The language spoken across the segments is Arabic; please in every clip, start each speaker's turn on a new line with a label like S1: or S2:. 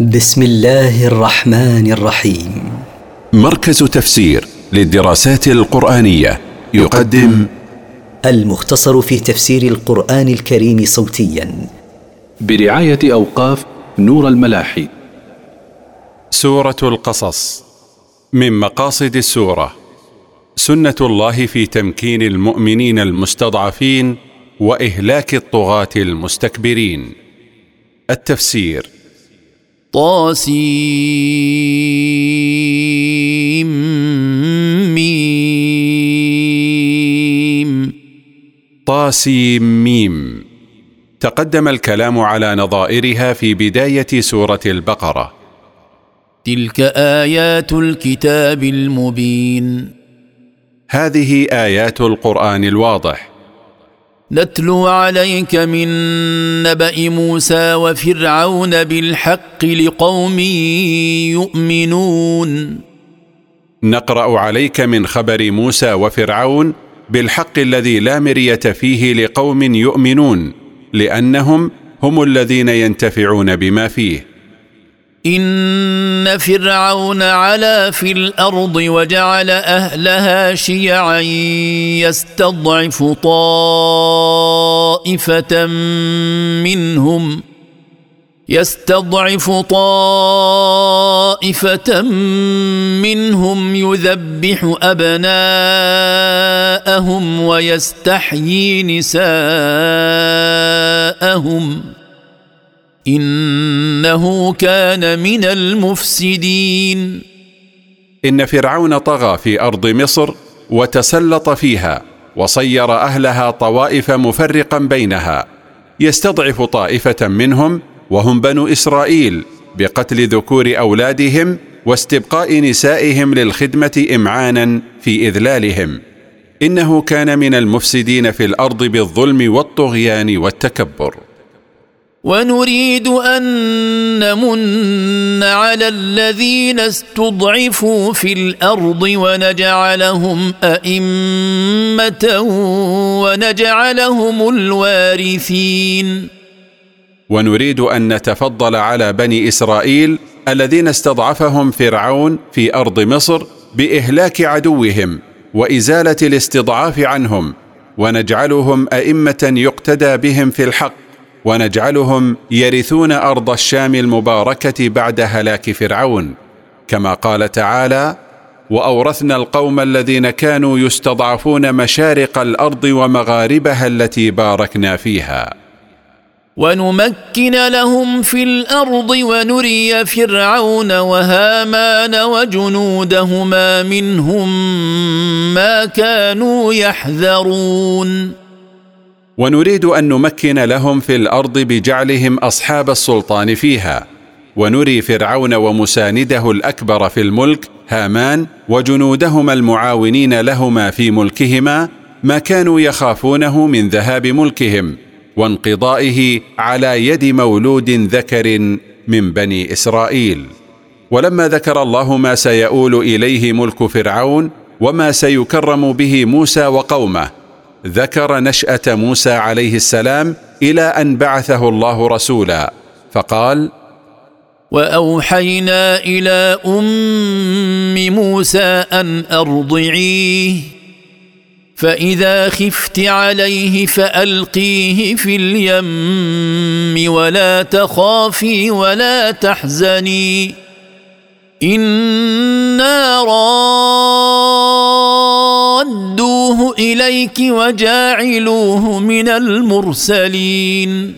S1: بسم الله الرحمن الرحيم
S2: مركز تفسير للدراسات القرآنية يقدم
S1: المختصر في تفسير القرآن الكريم صوتيا
S2: برعاية أوقاف نور الملاحي سورة القصص من مقاصد السورة سنة الله في تمكين المؤمنين المستضعفين وإهلاك الطغاة المستكبرين التفسير
S1: طاسيم ميم طاسيم ميم
S2: تقدم الكلام على نظائرها في بداية سورة البقرة
S1: تلك آيات الكتاب المبين
S2: هذه آيات القرآن الواضح
S1: نتلو عليك من نبا موسى وفرعون بالحق لقوم يؤمنون
S2: نقرا عليك من خبر موسى وفرعون بالحق الذي لا مريه فيه لقوم يؤمنون لانهم هم الذين ينتفعون بما فيه
S1: ان فرعون علا في الارض وجعل اهلها شيعا يستضعف طائفه منهم يستضعف طائفه منهم يذبح ابناءهم ويستحيي نساءهم انه كان من المفسدين
S2: ان فرعون طغى في ارض مصر وتسلط فيها وصير اهلها طوائف مفرقا بينها يستضعف طائفه منهم وهم بنو اسرائيل بقتل ذكور اولادهم واستبقاء نسائهم للخدمه امعانا في اذلالهم انه كان من المفسدين في الارض بالظلم والطغيان والتكبر
S1: ونريد ان نمن على الذين استضعفوا في الارض ونجعلهم ائمه ونجعلهم الوارثين
S2: ونريد ان نتفضل على بني اسرائيل الذين استضعفهم فرعون في ارض مصر باهلاك عدوهم وازاله الاستضعاف عنهم ونجعلهم ائمه يقتدى بهم في الحق ونجعلهم يرثون ارض الشام المباركه بعد هلاك فرعون كما قال تعالى واورثنا القوم الذين كانوا يستضعفون مشارق الارض ومغاربها التي باركنا فيها
S1: ونمكن لهم في الارض ونري فرعون وهامان وجنودهما منهم ما كانوا يحذرون
S2: ونريد ان نمكن لهم في الارض بجعلهم اصحاب السلطان فيها ونري فرعون ومسانده الاكبر في الملك هامان وجنودهما المعاونين لهما في ملكهما ما كانوا يخافونه من ذهاب ملكهم وانقضائه على يد مولود ذكر من بني اسرائيل ولما ذكر الله ما سيؤول اليه ملك فرعون وما سيكرم به موسى وقومه ذكر نشاه موسى عليه السلام الى ان بعثه الله رسولا فقال
S1: واوحينا الى ام موسى ان ارضعيه فاذا خفت عليه فالقيه في اليم ولا تخافي ولا تحزني انا راد ردوه اليك وجاعلوه من المرسلين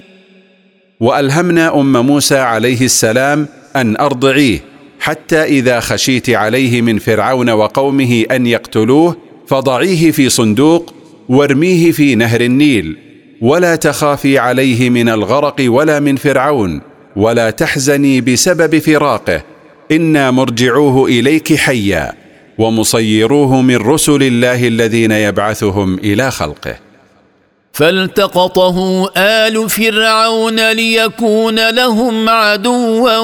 S2: والهمنا ام موسى عليه السلام ان ارضعيه حتى اذا خشيت عليه من فرعون وقومه ان يقتلوه فضعيه في صندوق وارميه في نهر النيل ولا تخافي عليه من الغرق ولا من فرعون ولا تحزني بسبب فراقه انا مرجعوه اليك حيا ومصيروه من رسل الله الذين يبعثهم الى خلقه
S1: فالتقطه ال فرعون ليكون لهم عدوا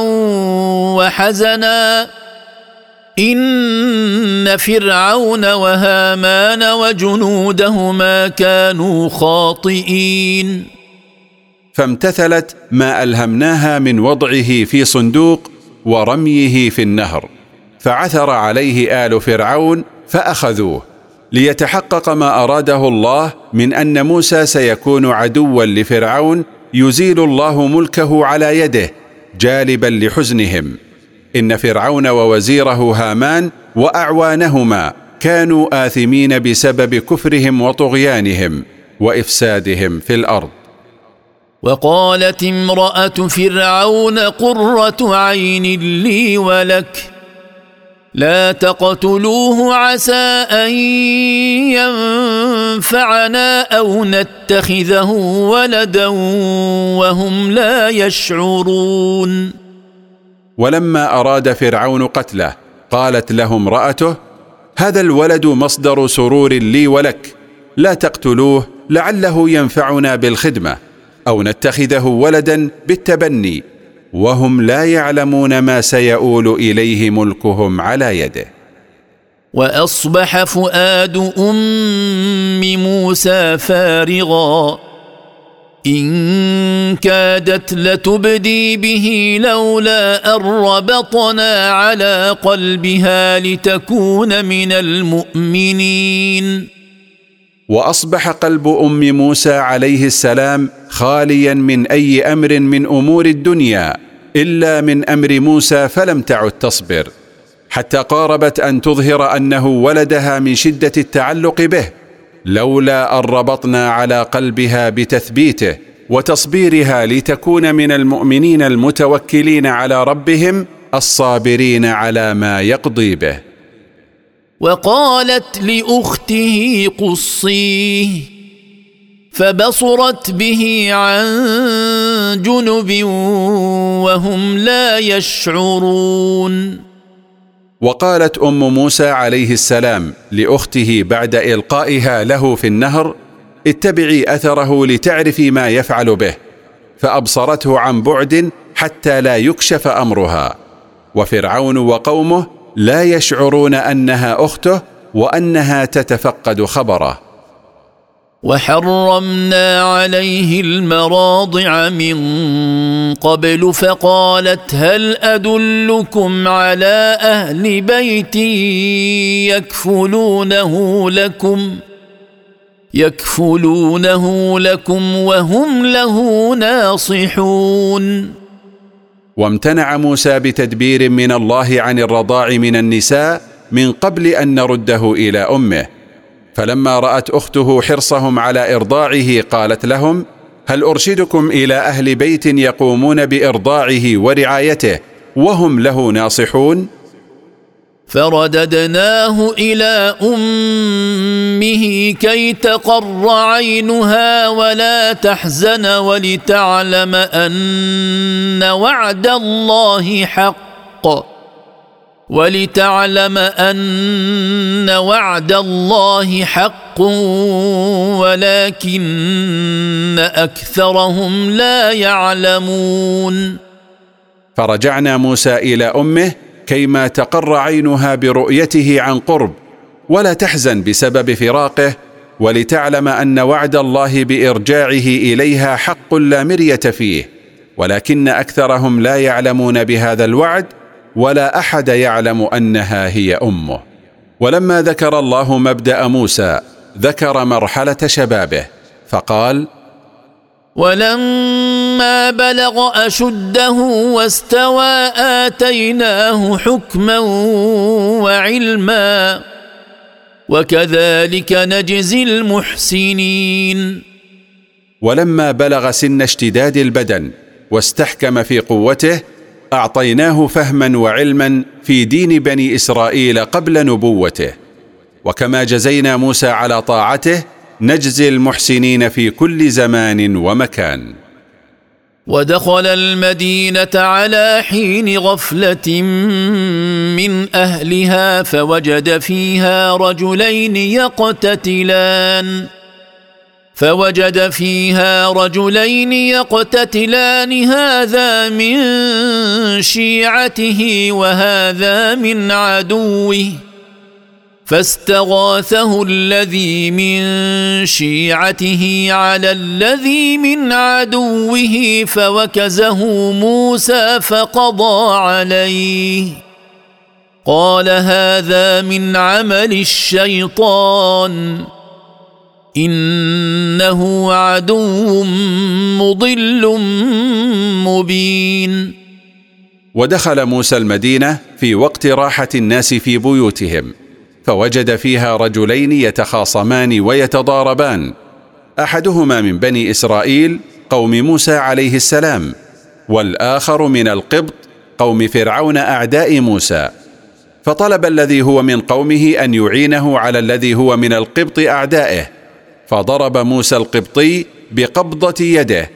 S1: وحزنا ان فرعون وهامان وجنودهما كانوا خاطئين
S2: فامتثلت ما الهمناها من وضعه في صندوق ورميه في النهر فعثر عليه آل فرعون فأخذوه ليتحقق ما أراده الله من أن موسى سيكون عدوا لفرعون يزيل الله ملكه على يده جالبا لحزنهم إن فرعون ووزيره هامان وأعوانهما كانوا آثمين بسبب كفرهم وطغيانهم وإفسادهم في الأرض
S1: وقالت امرأة فرعون قرة عين لي ولك لا تقتلوه عسى ان ينفعنا او نتخذه ولدا وهم لا يشعرون
S2: ولما اراد فرعون قتله قالت له امراته هذا الولد مصدر سرور لي ولك لا تقتلوه لعله ينفعنا بالخدمه او نتخذه ولدا بالتبني وهم لا يعلمون ما سيؤول اليه ملكهم على يده
S1: واصبح فؤاد ام موسى فارغا ان كادت لتبدي به لولا ان ربطنا على قلبها لتكون من المؤمنين
S2: واصبح قلب ام موسى عليه السلام خاليا من اي امر من امور الدنيا الا من امر موسى فلم تعد تصبر حتى قاربت ان تظهر انه ولدها من شده التعلق به لولا ان ربطنا على قلبها بتثبيته وتصبيرها لتكون من المؤمنين المتوكلين على ربهم الصابرين على ما يقضي به
S1: وقالت لاخته قصيه فبصرت به عن جنب وهم لا يشعرون
S2: وقالت ام موسى عليه السلام لاخته بعد القائها له في النهر اتبعي اثره لتعرفي ما يفعل به فابصرته عن بعد حتى لا يكشف امرها وفرعون وقومه لا يشعرون انها اخته وانها تتفقد خبره
S1: وحرمنا عليه المراضع من قبل فقالت هل ادلكم على اهل بيت يكفلونه لكم يكفلونه لكم وهم له ناصحون
S2: وامتنع موسى بتدبير من الله عن الرضاع من النساء من قبل أن نرده إلى أمه فلما رأت أخته حرصهم على إرضاعه قالت لهم هل أرشدكم إلى أهل بيت يقومون بإرضاعه ورعايته وهم له ناصحون؟
S1: فرددناه الى امه كي تقر عينها ولا تحزن ولتعلم ان وعد الله حق ولتعلم ان وعد الله حق ولكن اكثرهم لا يعلمون
S2: فرجعنا موسى الى امه كيما تقر عينها برؤيته عن قرب ولا تحزن بسبب فراقه ولتعلم ان وعد الله بارجاعه اليها حق لا مريه فيه ولكن اكثرهم لا يعلمون بهذا الوعد ولا احد يعلم انها هي امه ولما ذكر الله مبدا موسى ذكر مرحله شبابه فقال
S1: ولما بلغ اشده واستوى اتيناه حكما وعلما وكذلك نجزي المحسنين
S2: ولما بلغ سن اشتداد البدن واستحكم في قوته اعطيناه فهما وعلما في دين بني اسرائيل قبل نبوته وكما جزينا موسى على طاعته نجزي المحسنين في كل زمان ومكان
S1: ودخل المدينه على حين غفله من اهلها فوجد فيها رجلين يقتتلان فوجد فيها رجلين يقتتلان هذا من شيعته وهذا من عدوه فاستغاثه الذي من شيعته على الذي من عدوه فوكزه موسى فقضى عليه قال هذا من عمل الشيطان انه عدو مضل مبين
S2: ودخل موسى المدينه في وقت راحه الناس في بيوتهم فوجد فيها رجلين يتخاصمان ويتضاربان احدهما من بني اسرائيل قوم موسى عليه السلام والاخر من القبط قوم فرعون اعداء موسى فطلب الذي هو من قومه ان يعينه على الذي هو من القبط اعدائه فضرب موسى القبطي بقبضه يده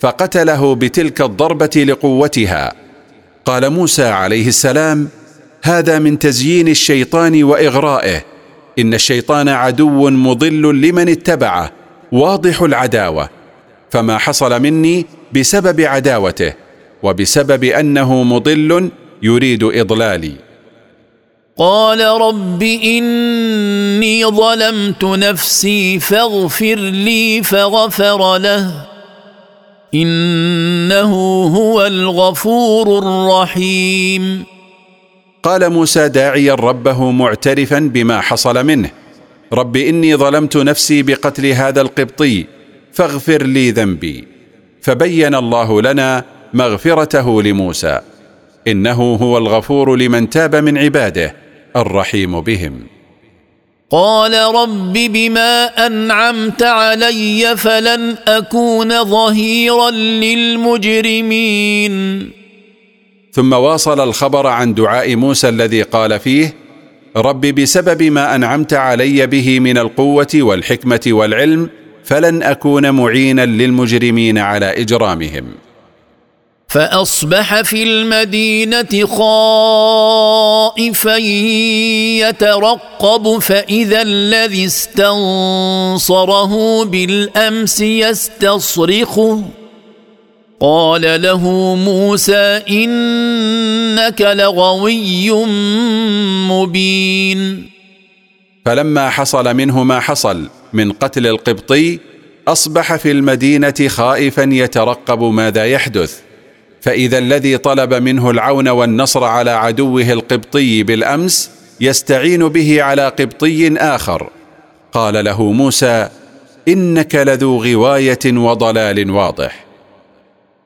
S2: فقتله بتلك الضربه لقوتها قال موسى عليه السلام هذا من تزيين الشيطان واغرائه ان الشيطان عدو مضل لمن اتبعه واضح العداوه فما حصل مني بسبب عداوته وبسبب انه مضل يريد اضلالي
S1: قال رب اني ظلمت نفسي فاغفر لي فغفر له انه هو الغفور الرحيم
S2: قال موسى داعيا ربه معترفا بما حصل منه رب اني ظلمت نفسي بقتل هذا القبطي فاغفر لي ذنبي فبين الله لنا مغفرته لموسى انه هو الغفور لمن تاب من عباده الرحيم بهم
S1: قال رب بما انعمت علي فلن اكون ظهيرا للمجرمين
S2: ثم واصل الخبر عن دعاء موسى الذي قال فيه رب بسبب ما انعمت علي به من القوه والحكمه والعلم فلن اكون معينا للمجرمين على اجرامهم
S1: فاصبح في المدينه خائفا يترقب فاذا الذي استنصره بالامس يستصرخه قال له موسى انك لغوي مبين
S2: فلما حصل منه ما حصل من قتل القبطي اصبح في المدينه خائفا يترقب ماذا يحدث فاذا الذي طلب منه العون والنصر على عدوه القبطي بالامس يستعين به على قبطي اخر قال له موسى انك لذو غوايه وضلال واضح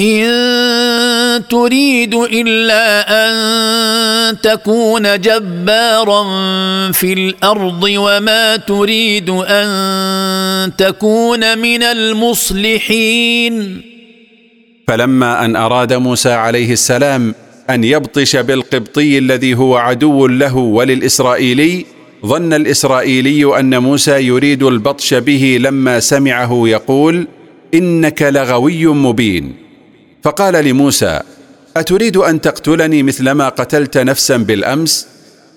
S1: ان تريد الا ان تكون جبارا في الارض وما تريد ان تكون من المصلحين
S2: فلما ان اراد موسى عليه السلام ان يبطش بالقبطي الذي هو عدو له وللاسرائيلي ظن الاسرائيلي ان موسى يريد البطش به لما سمعه يقول انك لغوي مبين فقال لموسى اتريد ان تقتلني مثلما قتلت نفسا بالامس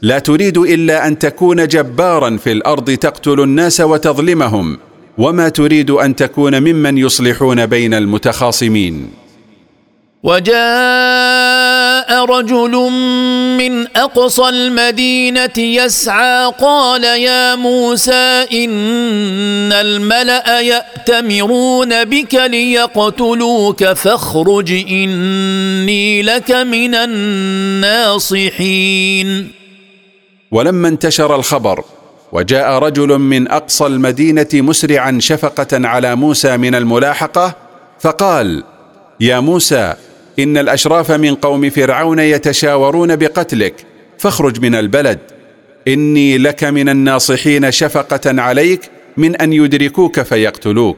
S2: لا تريد الا ان تكون جبارا في الارض تقتل الناس وتظلمهم وما تريد ان تكون ممن يصلحون بين المتخاصمين
S1: وجاء رجل من اقصى المدينه يسعى قال يا موسى ان الملا ياتمرون بك ليقتلوك فاخرج اني لك من الناصحين
S2: ولما انتشر الخبر وجاء رجل من اقصى المدينه مسرعا شفقه على موسى من الملاحقه فقال يا موسى إن الأشراف من قوم فرعون يتشاورون بقتلك فاخرج من البلد إني لك من الناصحين شفقة عليك من أن يدركوك فيقتلوك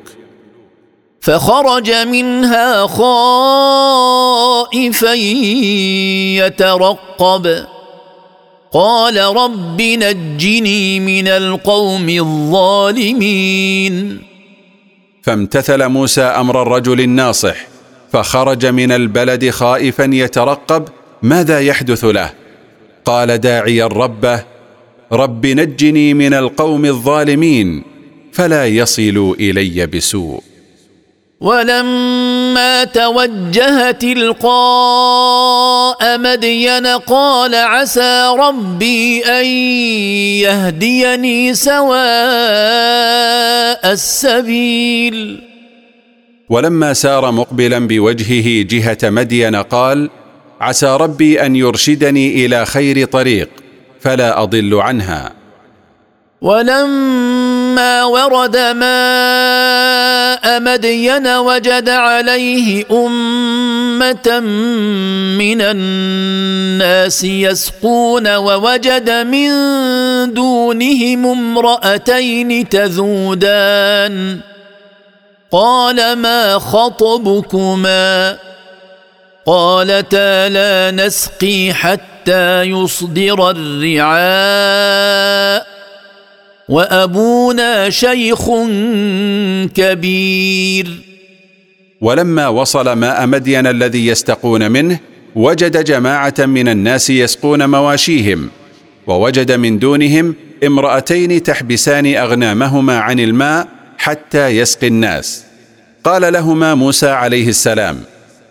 S1: فخرج منها خائفا يترقب قال رب نجني من القوم الظالمين
S2: فامتثل موسى امر الرجل الناصح فخرج من البلد خائفا يترقب ماذا يحدث له قال داعيا ربه رب نجني من القوم الظالمين فلا يصلوا الي بسوء
S1: ولما توجه تلقاء مدين قال عسى ربي ان يهديني سواء السبيل
S2: ولما سار مقبلا بوجهه جهه مدين قال عسى ربي ان يرشدني الى خير طريق فلا اضل عنها
S1: ولما ورد ماء مدين وجد عليه امه من الناس يسقون ووجد من دونهم امراتين تذودان قال ما خطبكما قالتا لا نسقي حتى يصدر الرعاء وابونا شيخ كبير
S2: ولما وصل ماء مدين الذي يستقون منه وجد جماعه من الناس يسقون مواشيهم ووجد من دونهم امراتين تحبسان اغنامهما عن الماء حتى يسقي الناس قال لهما موسى عليه السلام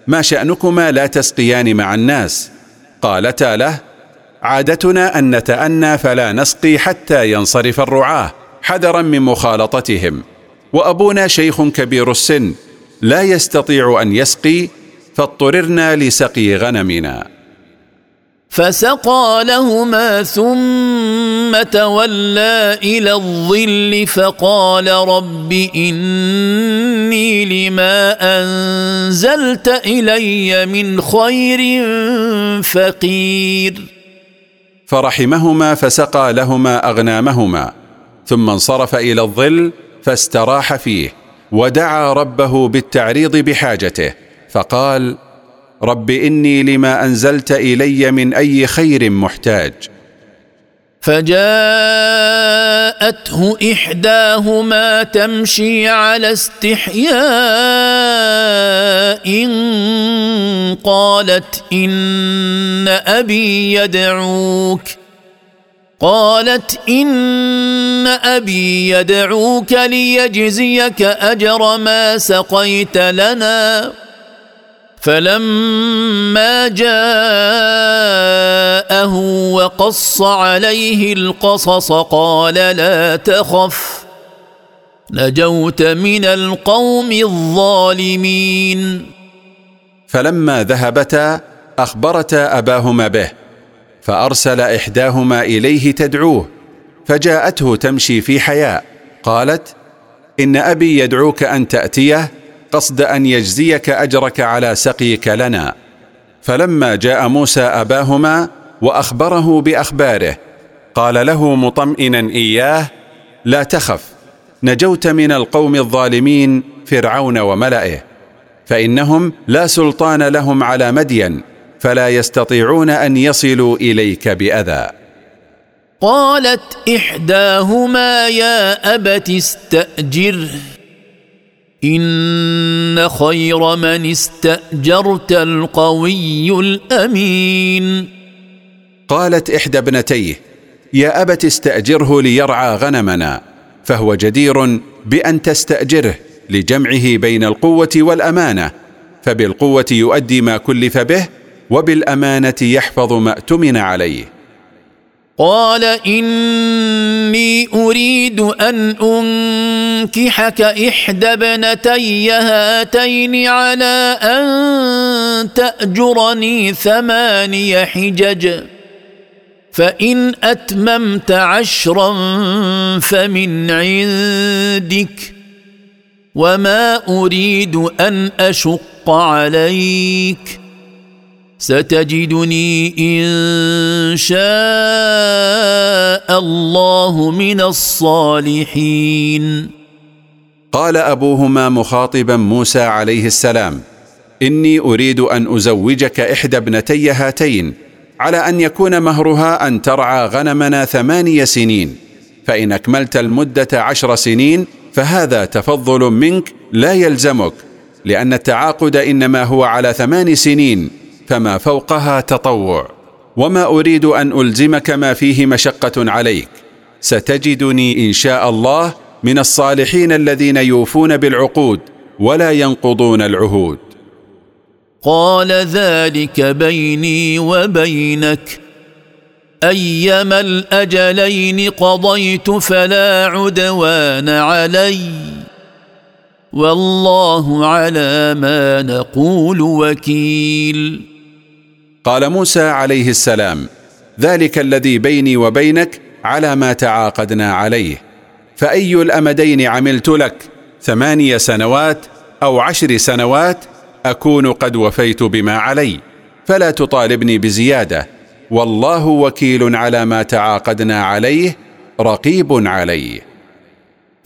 S2: ما شانكما لا تسقيان مع الناس قالتا له عادتنا ان نتانى فلا نسقي حتى ينصرف الرعاه حذرا من مخالطتهم وابونا شيخ كبير السن لا يستطيع ان يسقي فاضطررنا لسقي غنمنا
S1: فسقى لهما ثم تولى الى الظل فقال رب اني لما انزلت الي من خير فقير
S2: فرحمهما فسقى لهما اغنامهما ثم انصرف الى الظل فاستراح فيه ودعا ربه بالتعريض بحاجته فقال رب اني لما انزلت الي من اي خير محتاج
S1: فجاءته احداهما تمشي على استحياء قالت ان ابي يدعوك قالت ان ابي يدعوك ليجزيك اجر ما سقيت لنا فلما جاءه وقص عليه القصص قال لا تخف نجوت من القوم الظالمين
S2: فلما ذهبتا اخبرتا اباهما به فارسل احداهما اليه تدعوه فجاءته تمشي في حياء قالت ان ابي يدعوك ان تاتيه قصد ان يجزيك اجرك على سقيك لنا فلما جاء موسى اباهما واخبره باخباره قال له مطمئنا اياه لا تخف نجوت من القوم الظالمين فرعون وملئه فانهم لا سلطان لهم على مدين فلا يستطيعون ان يصلوا اليك باذى
S1: قالت احداهما يا ابت استاجره ان خير من استاجرت القوي الامين
S2: قالت احدى ابنتيه يا ابت استاجره ليرعى غنمنا فهو جدير بان تستاجره لجمعه بين القوه والامانه فبالقوه يؤدي ما كلف به وبالامانه يحفظ ما اؤتمن عليه
S1: قال اني اريد ان انكحك احدى ابنتي هاتين على ان تاجرني ثماني حجج فان اتممت عشرا فمن عندك وما اريد ان اشق عليك ستجدني ان شاء الله من الصالحين
S2: قال ابوهما مخاطبا موسى عليه السلام اني اريد ان ازوجك احدى ابنتي هاتين على ان يكون مهرها ان ترعى غنمنا ثماني سنين فان اكملت المده عشر سنين فهذا تفضل منك لا يلزمك لان التعاقد انما هو على ثمان سنين فما فوقها تطوع وما اريد ان الزمك ما فيه مشقه عليك ستجدني ان شاء الله من الصالحين الذين يوفون بالعقود ولا ينقضون العهود
S1: قال ذلك بيني وبينك ايما الاجلين قضيت فلا عدوان علي والله على ما نقول وكيل
S2: قال موسى عليه السلام ذلك الذي بيني وبينك على ما تعاقدنا عليه فأي الأمدين عملت لك ثماني سنوات أو عشر سنوات أكون قد وفيت بما علي فلا تطالبني بزيادة والله وكيل على ما تعاقدنا عليه رقيب عليه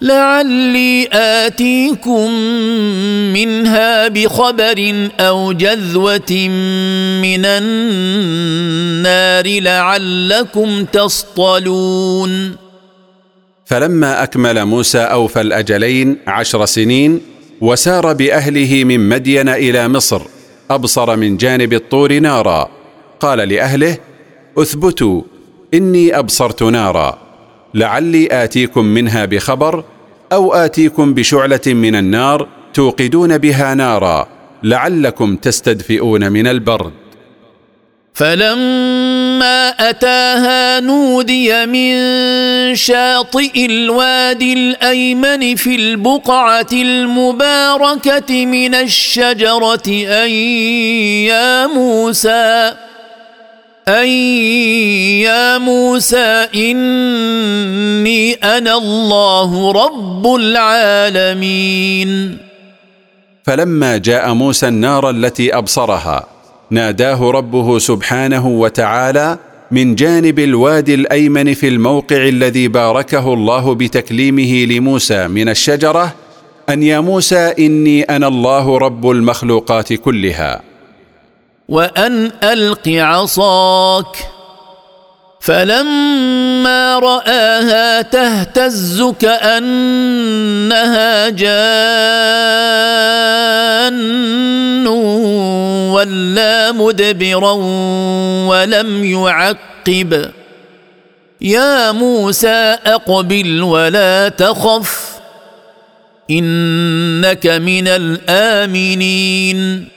S1: لعلي اتيكم منها بخبر او جذوه من النار لعلكم تصطلون
S2: فلما اكمل موسى اوفى الاجلين عشر سنين وسار باهله من مدين الى مصر ابصر من جانب الطور نارا قال لاهله اثبتوا اني ابصرت نارا لعلي آتيكم منها بخبر أو آتيكم بشعلة من النار توقدون بها نارا لعلكم تستدفئون من البرد
S1: فلما أتاها نودي من شاطئ الوادي الأيمن في البقعة المباركة من الشجرة أي يا موسى أن يا موسى إني أنا الله رب العالمين
S2: فلما جاء موسى النار التي أبصرها ناداه ربه سبحانه وتعالى من جانب الوادي الأيمن في الموقع الذي باركه الله بتكليمه لموسى من الشجرة أن يا موسى إني أنا الله رب المخلوقات كلها
S1: وان الق عصاك فلما راها تهتز كانها جان ولا مدبرا ولم يعقب يا موسى اقبل ولا تخف انك من الامنين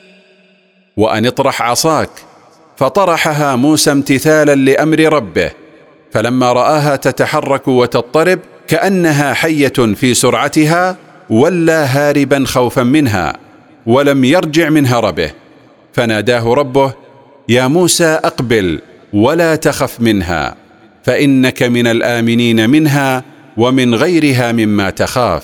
S2: وان اطرح عصاك فطرحها موسى امتثالا لامر ربه فلما راها تتحرك وتضطرب كانها حيه في سرعتها ولى هاربا خوفا منها ولم يرجع من هربه فناداه ربه يا موسى اقبل ولا تخف منها فانك من الامنين منها ومن غيرها مما تخاف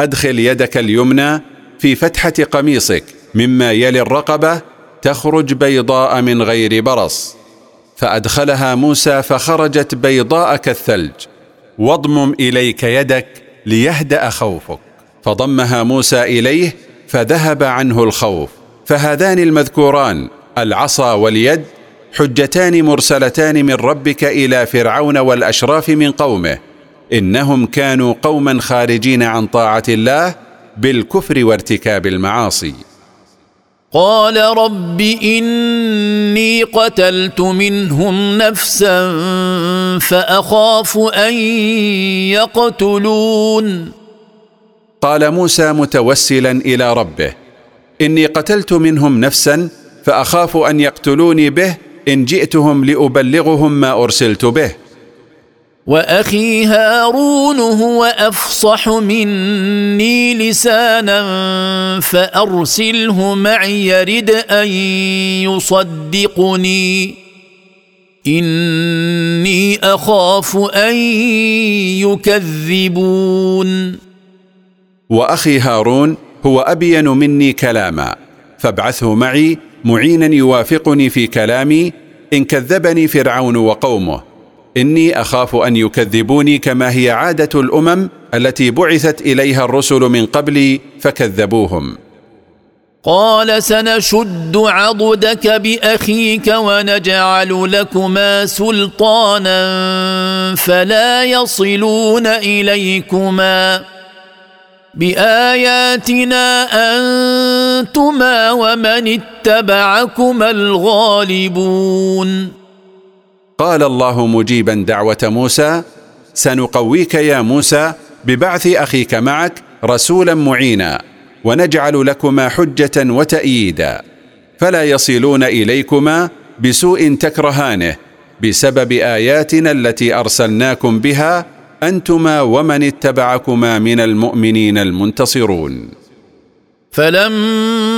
S2: ادخل يدك اليمنى في فتحه قميصك مما يلي الرقبه تخرج بيضاء من غير برص فادخلها موسى فخرجت بيضاء كالثلج واضمم اليك يدك ليهدا خوفك فضمها موسى اليه فذهب عنه الخوف فهذان المذكوران العصا واليد حجتان مرسلتان من ربك الى فرعون والاشراف من قومه انهم كانوا قوما خارجين عن طاعه الله بالكفر وارتكاب المعاصي
S1: قال رب اني قتلت منهم نفسا فاخاف ان يقتلون
S2: قال موسى متوسلا الى ربه اني قتلت منهم نفسا فاخاف ان يقتلوني به ان جئتهم لابلغهم ما ارسلت به
S1: واخي هارون هو افصح مني لسانا فارسله معي يرد ان يصدقني اني اخاف ان يكذبون
S2: واخي هارون هو ابين مني كلاما فابعثه معي معينا يوافقني في كلامي ان كذبني فرعون وقومه اني اخاف ان يكذبوني كما هي عاده الامم التي بعثت اليها الرسل من قبلي فكذبوهم
S1: قال سنشد عضدك باخيك ونجعل لكما سلطانا فلا يصلون اليكما باياتنا انتما ومن اتبعكما الغالبون
S2: قال الله مجيبا دعوه موسى سنقويك يا موسى ببعث اخيك معك رسولا معينا ونجعل لكما حجه وتاييدا فلا يصلون اليكما بسوء تكرهانه بسبب اياتنا التي ارسلناكم بها انتما ومن اتبعكما من المؤمنين المنتصرون
S1: فلما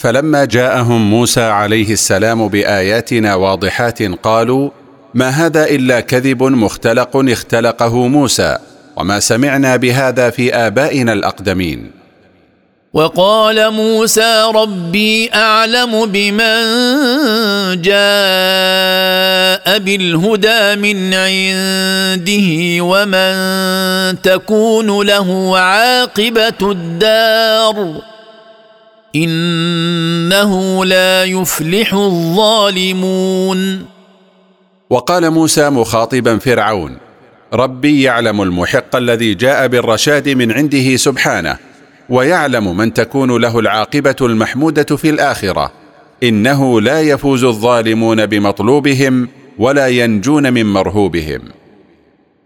S2: فلما جاءهم موسى عليه السلام باياتنا واضحات قالوا ما هذا الا كذب مختلق اختلقه موسى وما سمعنا بهذا في ابائنا الاقدمين
S1: وقال موسى ربي اعلم بمن جاء بالهدى من عنده ومن تكون له عاقبه الدار انه لا يفلح الظالمون
S2: وقال موسى مخاطبا فرعون ربي يعلم المحق الذي جاء بالرشاد من عنده سبحانه ويعلم من تكون له العاقبه المحموده في الاخره انه لا يفوز الظالمون بمطلوبهم ولا ينجون من مرهوبهم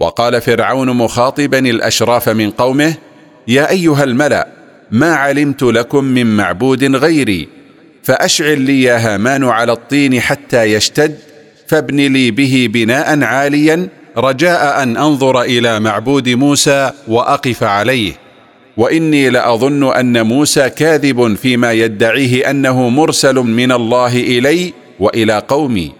S2: وقال فرعون مخاطبا الاشراف من قومه يا ايها الملا ما علمت لكم من معبود غيري فاشعل لي يا هامان على الطين حتى يشتد فابن لي به بناء عاليا رجاء ان انظر الى معبود موسى واقف عليه واني لاظن ان موسى كاذب فيما يدعيه انه مرسل من الله الي والى قومي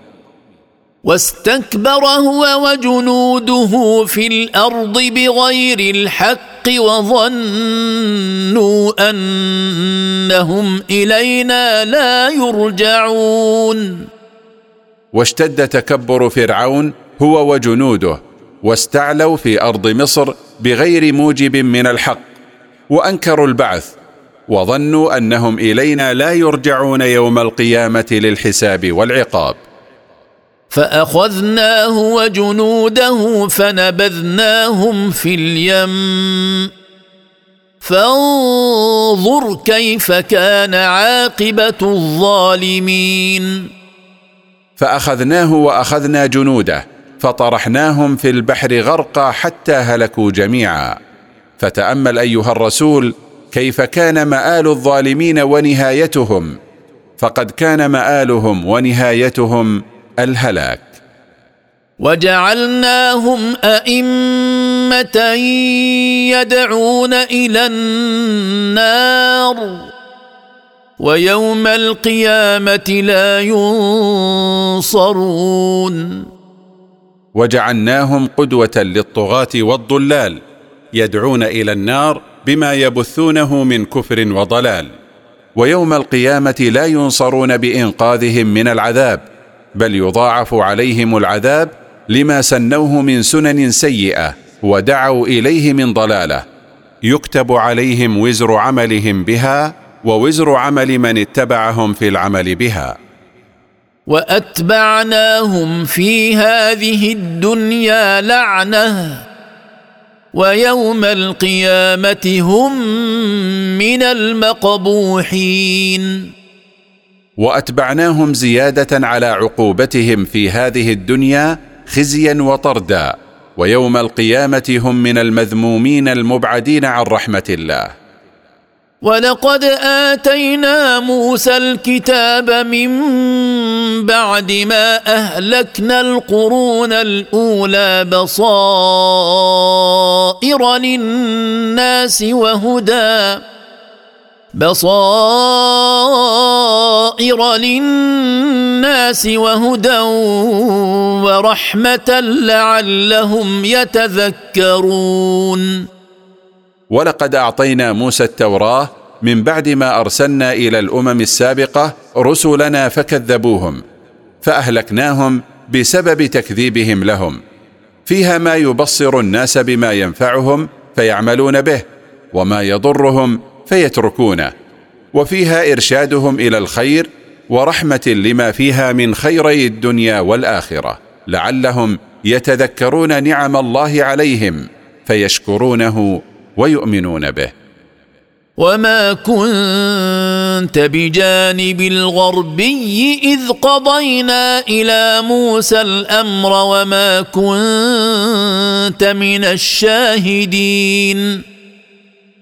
S1: واستكبر هو وجنوده في الارض بغير الحق وظنوا انهم الينا لا يرجعون
S2: واشتد تكبر فرعون هو وجنوده واستعلوا في ارض مصر بغير موجب من الحق وانكروا البعث وظنوا انهم الينا لا يرجعون يوم القيامه للحساب والعقاب
S1: فاخذناه وجنوده فنبذناهم في اليم فانظر كيف كان عاقبه الظالمين
S2: فاخذناه واخذنا جنوده فطرحناهم في البحر غرقا حتى هلكوا جميعا فتامل ايها الرسول كيف كان مال الظالمين ونهايتهم فقد كان مالهم ونهايتهم الهلاك
S1: وجعلناهم ائمه يدعون الى النار ويوم القيامه لا ينصرون
S2: وجعلناهم قدوه للطغاه والضلال يدعون الى النار بما يبثونه من كفر وضلال ويوم القيامه لا ينصرون بانقاذهم من العذاب بل يضاعف عليهم العذاب لما سنوه من سنن سيئه ودعوا اليه من ضلاله يكتب عليهم وزر عملهم بها ووزر عمل من اتبعهم في العمل بها
S1: واتبعناهم في هذه الدنيا لعنه ويوم القيامه هم من المقبوحين
S2: واتبعناهم زياده على عقوبتهم في هذه الدنيا خزيا وطردا ويوم القيامه هم من المذمومين المبعدين عن رحمه الله
S1: ولقد اتينا موسى الكتاب من بعد ما اهلكنا القرون الاولى بصائر للناس وهدى بصائر للناس وهدى ورحمه لعلهم يتذكرون
S2: ولقد اعطينا موسى التوراه من بعد ما ارسلنا الى الامم السابقه رسلنا فكذبوهم فاهلكناهم بسبب تكذيبهم لهم فيها ما يبصر الناس بما ينفعهم فيعملون به وما يضرهم فيتركونه وفيها ارشادهم الى الخير ورحمه لما فيها من خيري الدنيا والاخره لعلهم يتذكرون نعم الله عليهم فيشكرونه ويؤمنون به
S1: وما كنت بجانب الغربي اذ قضينا الى موسى الامر وما كنت من الشاهدين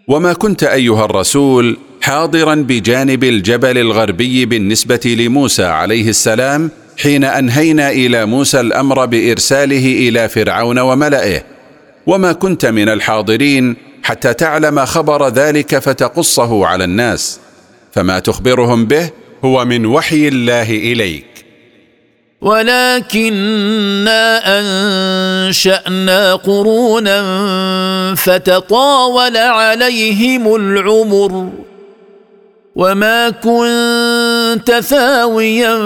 S2: وما كنت ايها الرسول حاضرا بجانب الجبل الغربي بالنسبه لموسى عليه السلام حين انهينا الى موسى الامر بارساله الى فرعون وملئه وما كنت من الحاضرين حتى تعلم خبر ذلك فتقصه على الناس فما تخبرهم به هو من وحي الله اليك
S1: ولكنا انشانا قرونا فتطاول عليهم العمر وما كنت ثاويا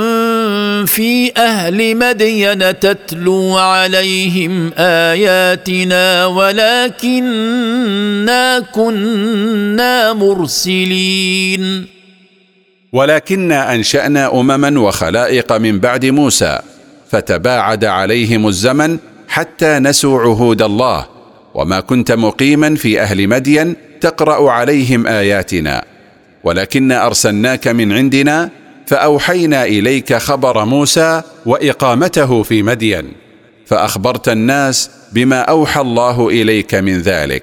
S1: في اهل مدين تتلو عليهم اياتنا ولكنا كنا مرسلين
S2: ولكنا انشانا امما وخلائق من بعد موسى فتباعد عليهم الزمن حتى نسوا عهود الله وما كنت مقيما في اهل مدين تقرا عليهم اياتنا ولكن ارسلناك من عندنا فاوحينا اليك خبر موسى واقامته في مدين فاخبرت الناس بما اوحى الله اليك من ذلك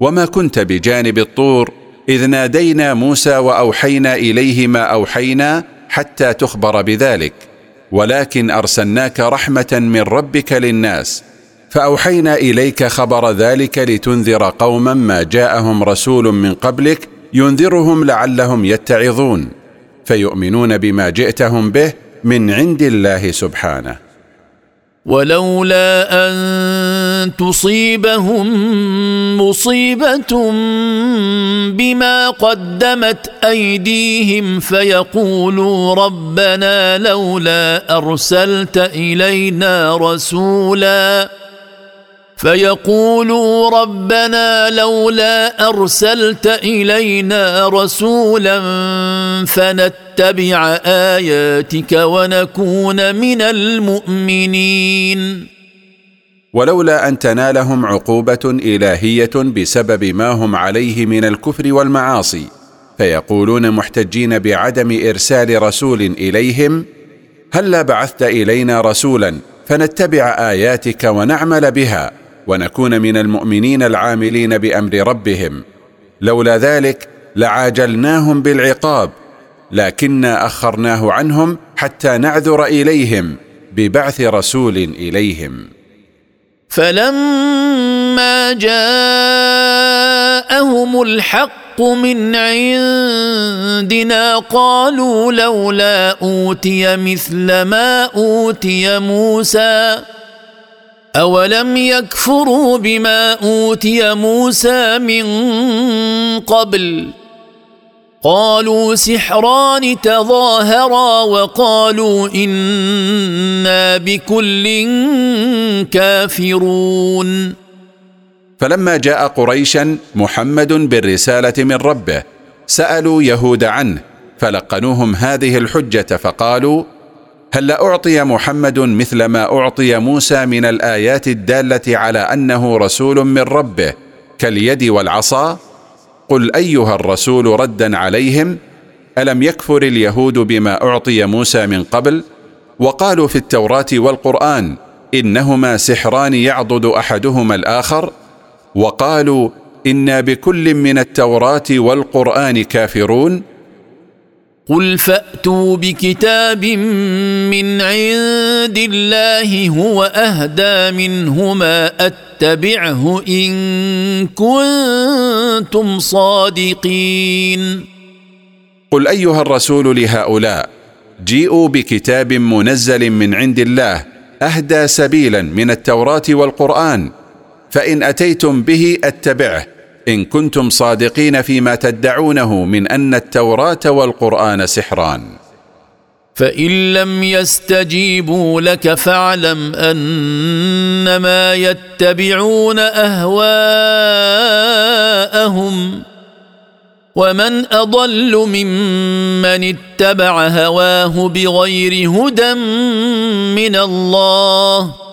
S2: وما كنت بجانب الطور اذ نادينا موسى واوحينا اليه ما اوحينا حتى تخبر بذلك ولكن ارسلناك رحمه من ربك للناس فاوحينا اليك خبر ذلك لتنذر قوما ما جاءهم رسول من قبلك ينذرهم لعلهم يتعظون فيؤمنون بما جئتهم به من عند الله سبحانه
S1: ولولا ان تصيبهم مصيبه بما قدمت ايديهم فيقولوا ربنا لولا ارسلت الينا رسولا فيقولوا ربنا لولا ارسلت الينا رسولا فنت نتبع اياتك ونكون من المؤمنين
S2: ولولا ان تنالهم عقوبه الهيه بسبب ما هم عليه من الكفر والمعاصي فيقولون محتجين بعدم ارسال رسول اليهم هلا بعثت الينا رسولا فنتبع اياتك ونعمل بها ونكون من المؤمنين العاملين بامر ربهم لولا ذلك لعاجلناهم بالعقاب لكنا اخرناه عنهم حتى نعذر اليهم ببعث رسول اليهم
S1: فلما جاءهم الحق من عندنا قالوا لولا اوتي مثل ما اوتي موسى اولم يكفروا بما اوتي موسى من قبل قالوا سحران تظاهرا وقالوا انا بكل كافرون
S2: فلما جاء قريشا محمد بالرساله من ربه سالوا يهود عنه فلقنوهم هذه الحجه فقالوا هل اعطي محمد مثل ما اعطي موسى من الايات الداله على انه رسول من ربه كاليد والعصا قل ايها الرسول ردا عليهم الم يكفر اليهود بما اعطي موسى من قبل وقالوا في التوراه والقران انهما سحران يعضد احدهما الاخر وقالوا انا بكل من التوراه والقران كافرون
S1: قل فاتوا بكتاب من عند الله هو اهدى منهما اتبعه ان كنتم صادقين
S2: قل ايها الرسول لهؤلاء جيئوا بكتاب منزل من عند الله اهدى سبيلا من التوراه والقران فان اتيتم به اتبعه ان كنتم صادقين فيما تدعونه من ان التوراه والقران سحران
S1: فان لم يستجيبوا لك فاعلم انما يتبعون اهواءهم ومن اضل ممن اتبع هواه بغير هدى من الله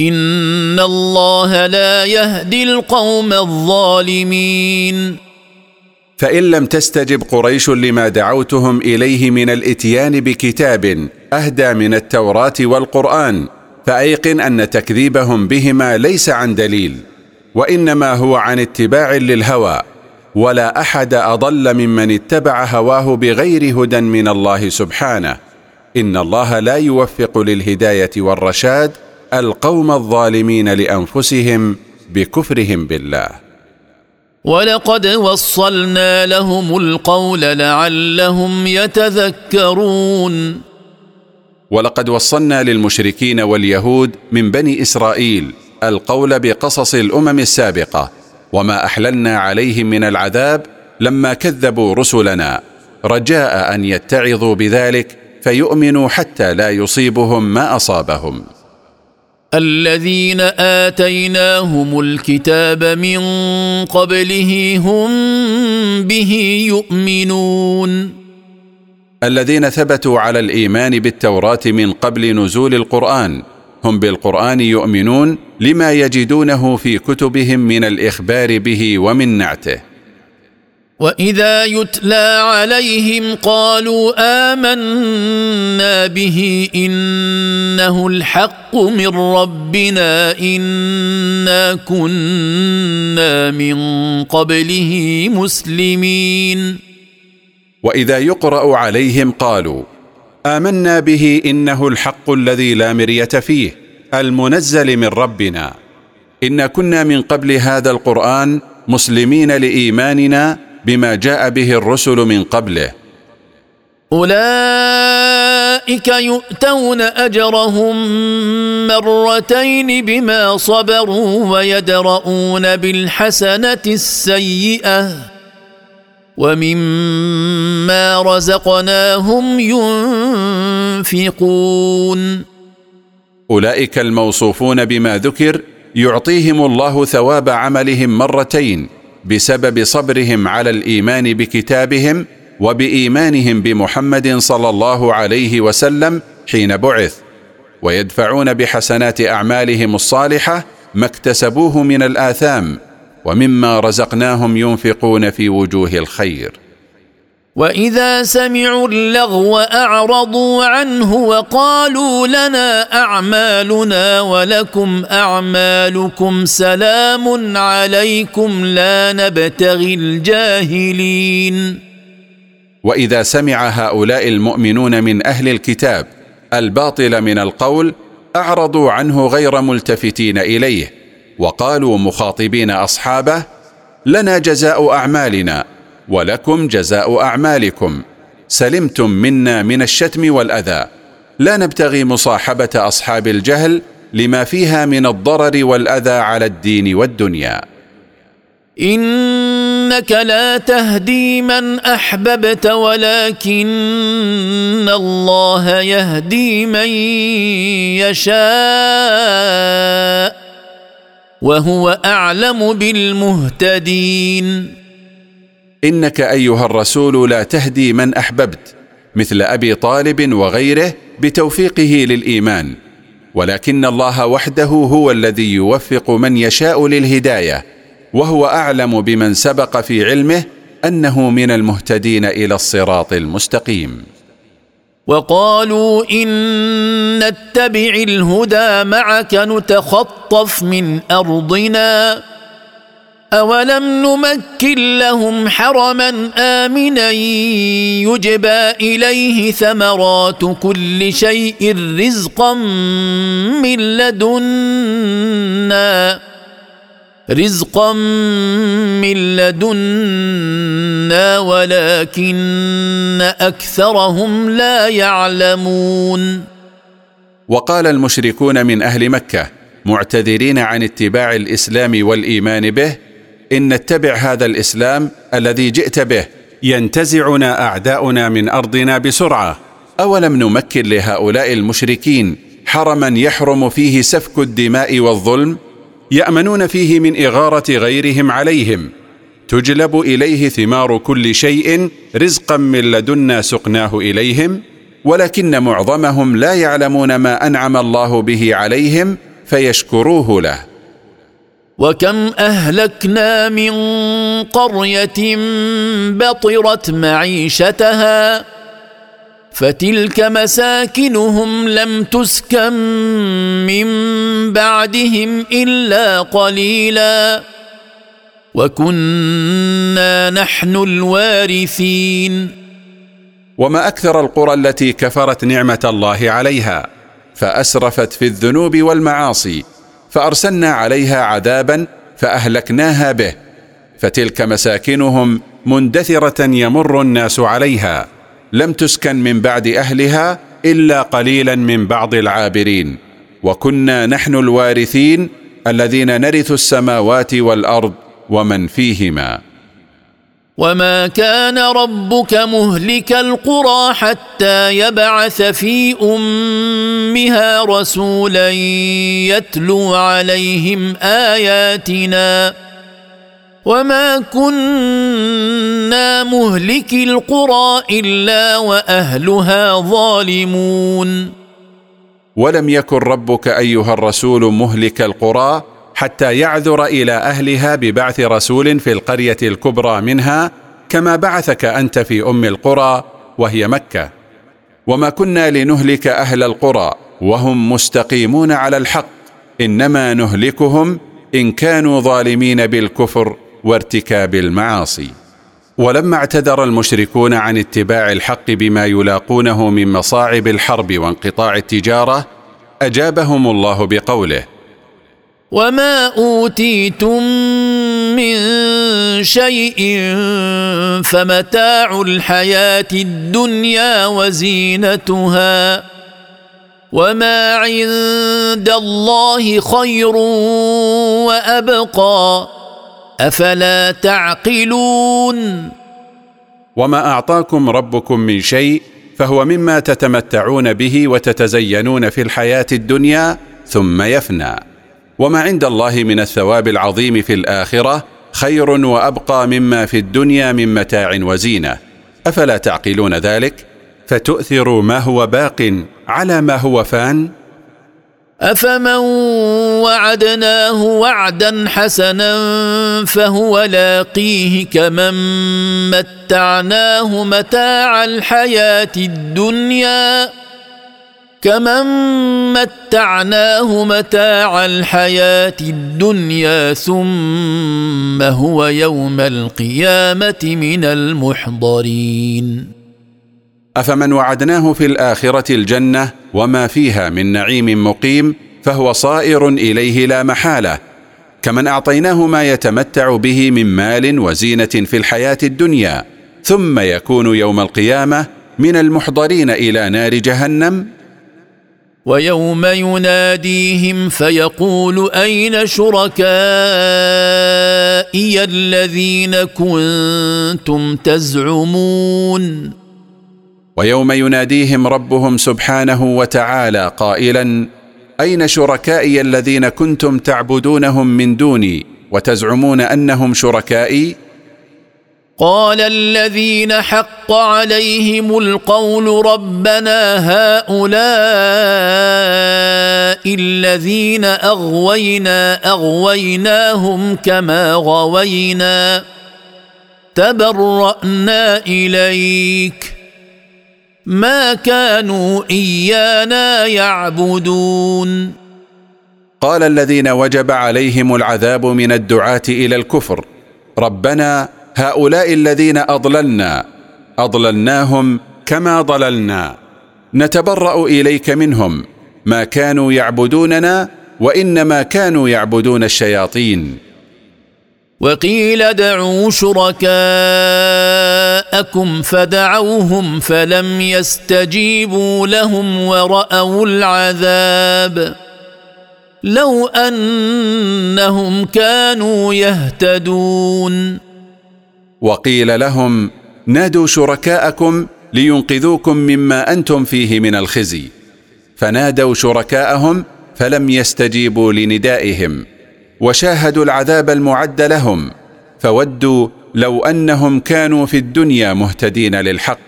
S1: ان الله لا يهدي القوم الظالمين
S2: فان لم تستجب قريش لما دعوتهم اليه من الاتيان بكتاب اهدى من التوراه والقران فايقن ان تكذيبهم بهما ليس عن دليل وانما هو عن اتباع للهوى ولا احد اضل ممن اتبع هواه بغير هدى من الله سبحانه ان الله لا يوفق للهدايه والرشاد القوم الظالمين لانفسهم بكفرهم بالله
S1: ولقد وصلنا لهم القول لعلهم يتذكرون
S2: ولقد وصلنا للمشركين واليهود من بني اسرائيل القول بقصص الامم السابقه وما احللنا عليهم من العذاب لما كذبوا رسلنا رجاء ان يتعظوا بذلك فيؤمنوا حتى لا يصيبهم ما اصابهم
S1: الذين اتيناهم الكتاب من قبله هم به يؤمنون
S2: الذين ثبتوا على الايمان بالتوراه من قبل نزول القران هم بالقران يؤمنون لما يجدونه في كتبهم من الاخبار به ومن نعته
S1: واذا يتلى عليهم قالوا امنا به انه الحق من ربنا انا كنا من قبله مسلمين
S2: واذا يقرا عليهم قالوا امنا به انه الحق الذي لا مريه فيه المنزل من ربنا ان كنا من قبل هذا القران مسلمين لايماننا بما جاء به الرسل من قبله
S1: اولئك يؤتون اجرهم مرتين بما صبروا ويدرؤون بالحسنه السيئه ومما رزقناهم ينفقون
S2: اولئك الموصوفون بما ذكر يعطيهم الله ثواب عملهم مرتين بسبب صبرهم على الايمان بكتابهم وبايمانهم بمحمد صلى الله عليه وسلم حين بعث ويدفعون بحسنات اعمالهم الصالحه ما اكتسبوه من الاثام ومما رزقناهم ينفقون في وجوه الخير
S1: واذا سمعوا اللغو اعرضوا عنه وقالوا لنا اعمالنا ولكم اعمالكم سلام عليكم لا نبتغي الجاهلين
S2: واذا سمع هؤلاء المؤمنون من اهل الكتاب الباطل من القول اعرضوا عنه غير ملتفتين اليه وقالوا مخاطبين اصحابه لنا جزاء اعمالنا ولكم جزاء أعمالكم سلمتم منا من الشتم والأذى لا نبتغي مصاحبة أصحاب الجهل لما فيها من الضرر والأذى على الدين والدنيا
S1: انك لا تهدي من احببت ولكن الله يهدي من يشاء وهو اعلم بالمهتدين
S2: انك ايها الرسول لا تهدي من احببت مثل ابي طالب وغيره بتوفيقه للايمان ولكن الله وحده هو الذي يوفق من يشاء للهدايه وهو اعلم بمن سبق في علمه انه من المهتدين الى الصراط المستقيم
S1: وقالوا ان نتبع الهدى معك نتخطف من ارضنا أولم نمكن لهم حرما آمنا يجبى إليه ثمرات كل شيء رزقا من لدنا رزقا من لدنا ولكن أكثرهم لا يعلمون
S2: وقال المشركون من أهل مكة معتذرين عن اتباع الإسلام والإيمان به ان نتبع هذا الاسلام الذي جئت به ينتزعنا اعداؤنا من ارضنا بسرعه اولم نمكن لهؤلاء المشركين حرما يحرم فيه سفك الدماء والظلم يامنون فيه من اغاره غيرهم عليهم تجلب اليه ثمار كل شيء رزقا من لدنا سقناه اليهم ولكن معظمهم لا يعلمون ما انعم الله به عليهم فيشكروه له
S1: وكم اهلكنا من قريه بطرت معيشتها فتلك مساكنهم لم تسكن من بعدهم الا قليلا وكنا نحن الوارثين
S2: وما اكثر القرى التي كفرت نعمه الله عليها فاسرفت في الذنوب والمعاصي فارسلنا عليها عذابا فاهلكناها به فتلك مساكنهم مندثره يمر الناس عليها لم تسكن من بعد اهلها الا قليلا من بعض العابرين وكنا نحن الوارثين الذين نرث السماوات والارض ومن فيهما
S1: وما كان ربك مهلك القرى حتى يبعث في امها رسولا يتلو عليهم اياتنا وما كنا مهلك القرى الا واهلها ظالمون
S2: ولم يكن ربك ايها الرسول مهلك القرى حتى يعذر الى اهلها ببعث رسول في القريه الكبرى منها كما بعثك انت في ام القرى وهي مكه وما كنا لنهلك اهل القرى وهم مستقيمون على الحق انما نهلكهم ان كانوا ظالمين بالكفر وارتكاب المعاصي ولما اعتذر المشركون عن اتباع الحق بما يلاقونه من مصاعب الحرب وانقطاع التجاره اجابهم الله بقوله
S1: وما اوتيتم من شيء فمتاع الحياه الدنيا وزينتها وما عند الله خير وابقى افلا تعقلون
S2: وما اعطاكم ربكم من شيء فهو مما تتمتعون به وتتزينون في الحياه الدنيا ثم يفنى وما عند الله من الثواب العظيم في الاخره خير وابقى مما في الدنيا من متاع وزينه افلا تعقلون ذلك فتؤثر ما هو باق على ما هو فان
S1: افمن وعدناه وعدا حسنا فهو لاقيه كمن متعناه متاع الحياه الدنيا كمن متعناه متاع الحياه الدنيا ثم هو يوم القيامه من المحضرين
S2: افمن وعدناه في الاخره الجنه وما فيها من نعيم مقيم فهو صائر اليه لا محاله كمن اعطيناه ما يتمتع به من مال وزينه في الحياه الدنيا ثم يكون يوم القيامه من المحضرين الى نار جهنم
S1: ويوم يناديهم فيقول اين شركائي الذين كنتم تزعمون
S2: ويوم يناديهم ربهم سبحانه وتعالى قائلا اين شركائي الذين كنتم تعبدونهم من دوني وتزعمون انهم شركائي
S1: قال الذين حق عليهم القول ربنا هؤلاء الذين اغوينا اغويناهم كما غوينا تبرانا اليك ما كانوا ايانا يعبدون
S2: قال الذين وجب عليهم العذاب من الدعاه الى الكفر ربنا هؤلاء الذين اضللنا اضللناهم كما ضللنا نتبرا اليك منهم ما كانوا يعبدوننا وانما كانوا يعبدون الشياطين
S1: وقيل ادعوا شركاءكم فدعوهم فلم يستجيبوا لهم وراوا العذاب لو انهم كانوا يهتدون
S2: وقيل لهم نادوا شركاءكم لينقذوكم مما انتم فيه من الخزي فنادوا شركاءهم فلم يستجيبوا لندائهم وشاهدوا العذاب المعد لهم فودوا لو انهم كانوا في الدنيا مهتدين للحق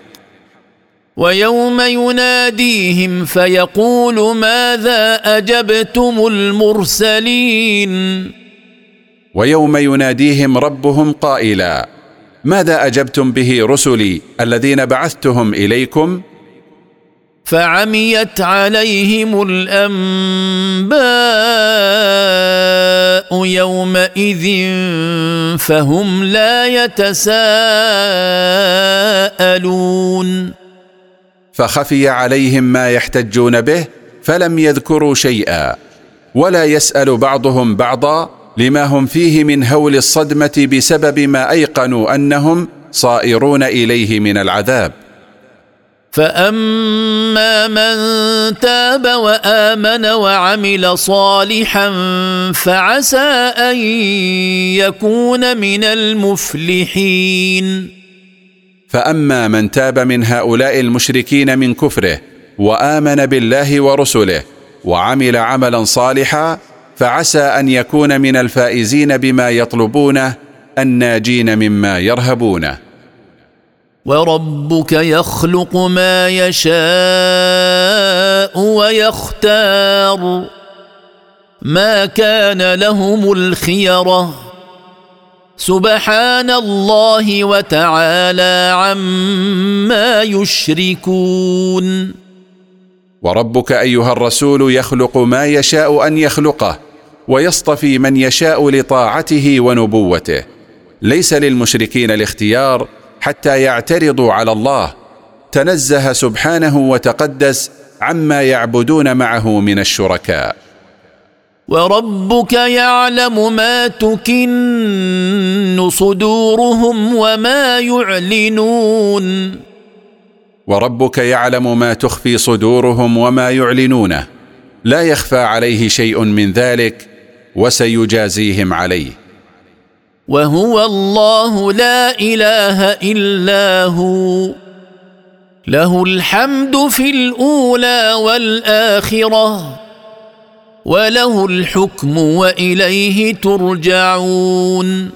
S1: ويوم يناديهم فيقول ماذا اجبتم المرسلين
S2: ويوم يناديهم ربهم قائلا ماذا اجبتم به رسلي الذين بعثتهم اليكم
S1: فعميت عليهم الانباء يومئذ فهم لا يتساءلون
S2: فخفي عليهم ما يحتجون به فلم يذكروا شيئا ولا يسال بعضهم بعضا لما هم فيه من هول الصدمه بسبب ما ايقنوا انهم صائرون اليه من العذاب
S1: فاما من تاب وامن وعمل صالحا فعسى ان يكون من المفلحين
S2: فاما من تاب من هؤلاء المشركين من كفره وامن بالله ورسله وعمل عملا صالحا فعسى ان يكون من الفائزين بما يطلبونه الناجين مما يرهبونه
S1: وربك يخلق ما يشاء ويختار ما كان لهم الخيره سبحان الله وتعالى عما يشركون
S2: وربك ايها الرسول يخلق ما يشاء ان يخلقه ويصطفي من يشاء لطاعته ونبوته ليس للمشركين الاختيار حتى يعترضوا على الله تنزه سبحانه وتقدس عما يعبدون معه من الشركاء
S1: وربك يعلم ما تكن صدورهم وما يعلنون
S2: وربك يعلم ما تخفي صدورهم وما يعلنونه لا يخفى عليه شيء من ذلك وسيجازيهم عليه
S1: وهو الله لا اله الا هو له الحمد في الاولى والاخره وله الحكم واليه ترجعون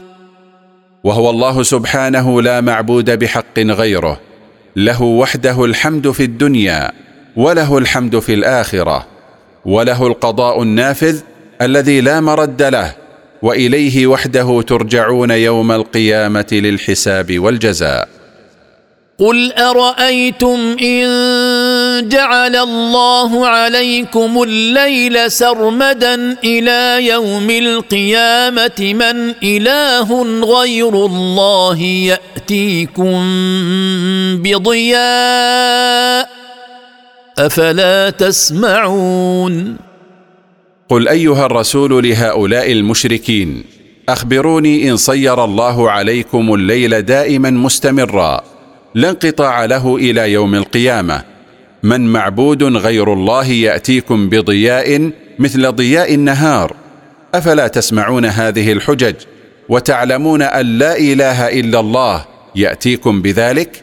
S2: وهو الله سبحانه لا معبود بحق غيره له وحده الحمد في الدنيا وله الحمد في الاخره وله القضاء النافذ الذي لا مرد له واليه وحده ترجعون يوم القيامه للحساب والجزاء
S1: قل ارايتم ان جعل الله عليكم الليل سرمدا الى يوم القيامه من اله غير الله ياتيكم بضياء افلا تسمعون
S2: قل أيها الرسول لهؤلاء المشركين أخبروني إن صير الله عليكم الليل دائما مستمرا لا انقطاع له إلى يوم القيامة من معبود غير الله يأتيكم بضياء مثل ضياء النهار أفلا تسمعون هذه الحجج وتعلمون أن لا إله إلا الله يأتيكم بذلك؟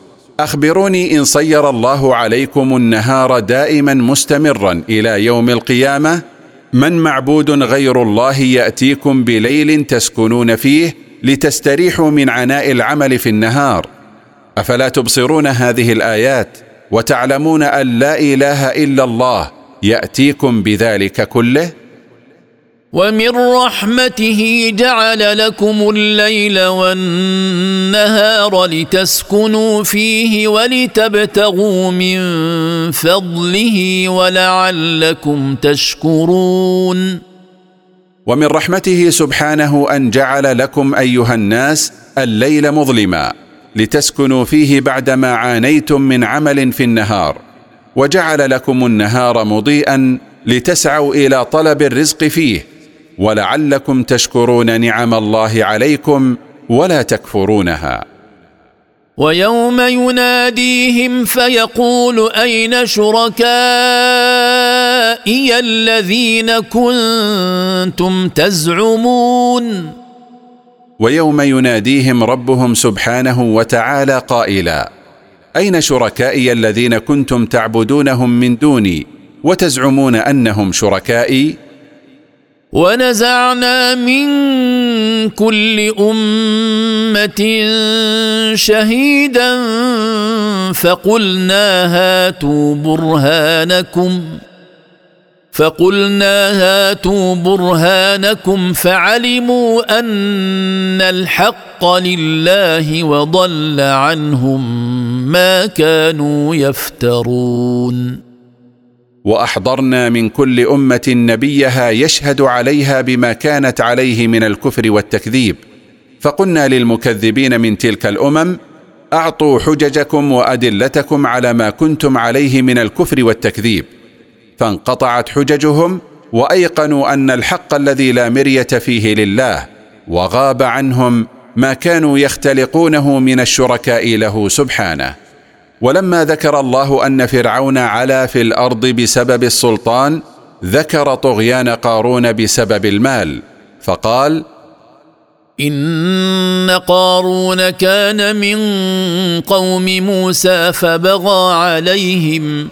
S2: اخبروني ان صير الله عليكم النهار دائما مستمرا الى يوم القيامه من معبود غير الله ياتيكم بليل تسكنون فيه لتستريحوا من عناء العمل في النهار افلا تبصرون هذه الايات وتعلمون ان لا اله الا الله ياتيكم بذلك كله
S1: ومن رحمته جعل لكم الليل والنهار لتسكنوا فيه ولتبتغوا من فضله ولعلكم تشكرون
S2: ومن رحمته سبحانه ان جعل لكم ايها الناس الليل مظلما لتسكنوا فيه بعدما عانيتم من عمل في النهار وجعل لكم النهار مضيئا لتسعوا الى طلب الرزق فيه ولعلكم تشكرون نعم الله عليكم ولا تكفرونها
S1: ويوم يناديهم فيقول اين شركائي الذين كنتم تزعمون
S2: ويوم يناديهم ربهم سبحانه وتعالى قائلا اين شركائي الذين كنتم تعبدونهم من دوني وتزعمون انهم شركائي
S1: ونزعنا من كل امه شهيدا فقلنا هاتوا برهانكم فقلنا هاتوا برهانكم فعلموا ان الحق لله وضل عنهم ما كانوا يفترون
S2: واحضرنا من كل امه نبيها يشهد عليها بما كانت عليه من الكفر والتكذيب فقلنا للمكذبين من تلك الامم اعطوا حججكم وادلتكم على ما كنتم عليه من الكفر والتكذيب فانقطعت حججهم وايقنوا ان الحق الذي لا مريه فيه لله وغاب عنهم ما كانوا يختلقونه من الشركاء له سبحانه ولما ذكر الله ان فرعون علا في الارض بسبب السلطان ذكر طغيان قارون بسبب المال فقال
S1: ان قارون كان من قوم موسى فبغى عليهم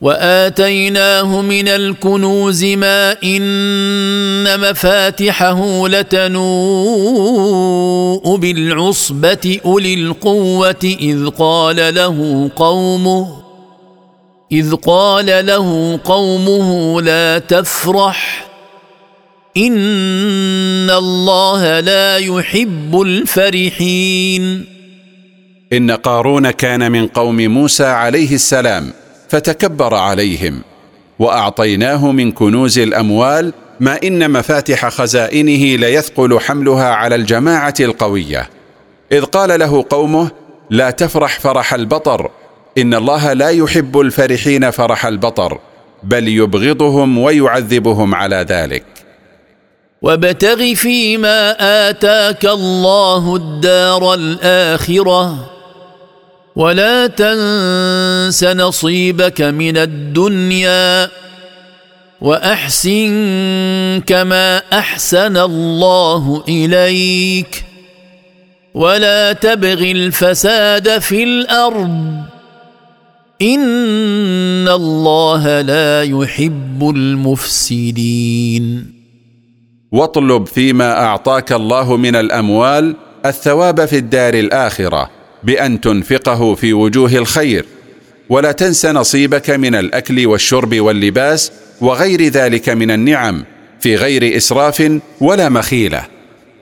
S1: واتيناه من الكنوز ما ان مفاتحه لتنوء بالعصبه اولي القوه اذ قال له قومه اذ قال له قومه لا تفرح ان الله لا يحب الفرحين
S2: ان قارون كان من قوم موسى عليه السلام فتكبر عليهم واعطيناه من كنوز الاموال ما ان مفاتح خزائنه ليثقل حملها على الجماعه القويه اذ قال له قومه لا تفرح فرح البطر ان الله لا يحب الفرحين فرح البطر بل يبغضهم ويعذبهم على ذلك
S1: وابتغ فيما اتاك الله الدار الاخره ولا تنس نصيبك من الدنيا واحسن كما احسن الله اليك ولا تبغ الفساد في الارض ان الله لا يحب المفسدين
S2: واطلب فيما اعطاك الله من الاموال الثواب في الدار الاخره بأن تنفقه في وجوه الخير ولا تنس نصيبك من الأكل والشرب واللباس وغير ذلك من النعم في غير إسراف ولا مخيلة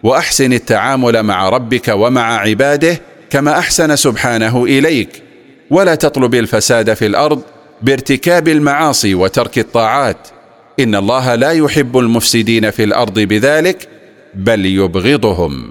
S2: وأحسن التعامل مع ربك ومع عباده كما أحسن سبحانه إليك ولا تطلب الفساد في الأرض بارتكاب المعاصي وترك الطاعات إن الله لا يحب المفسدين في الأرض بذلك بل يبغضهم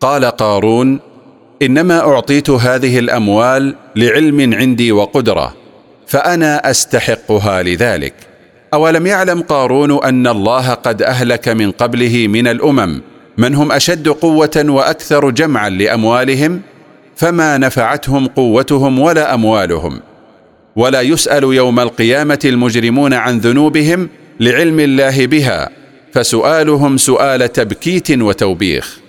S2: قال قارون انما اعطيت هذه الاموال لعلم عندي وقدره فانا استحقها لذلك اولم يعلم قارون ان الله قد اهلك من قبله من الامم من هم اشد قوه واكثر جمعا لاموالهم فما نفعتهم قوتهم ولا اموالهم ولا يسال يوم القيامه المجرمون عن ذنوبهم لعلم الله بها فسؤالهم سؤال تبكيت وتوبيخ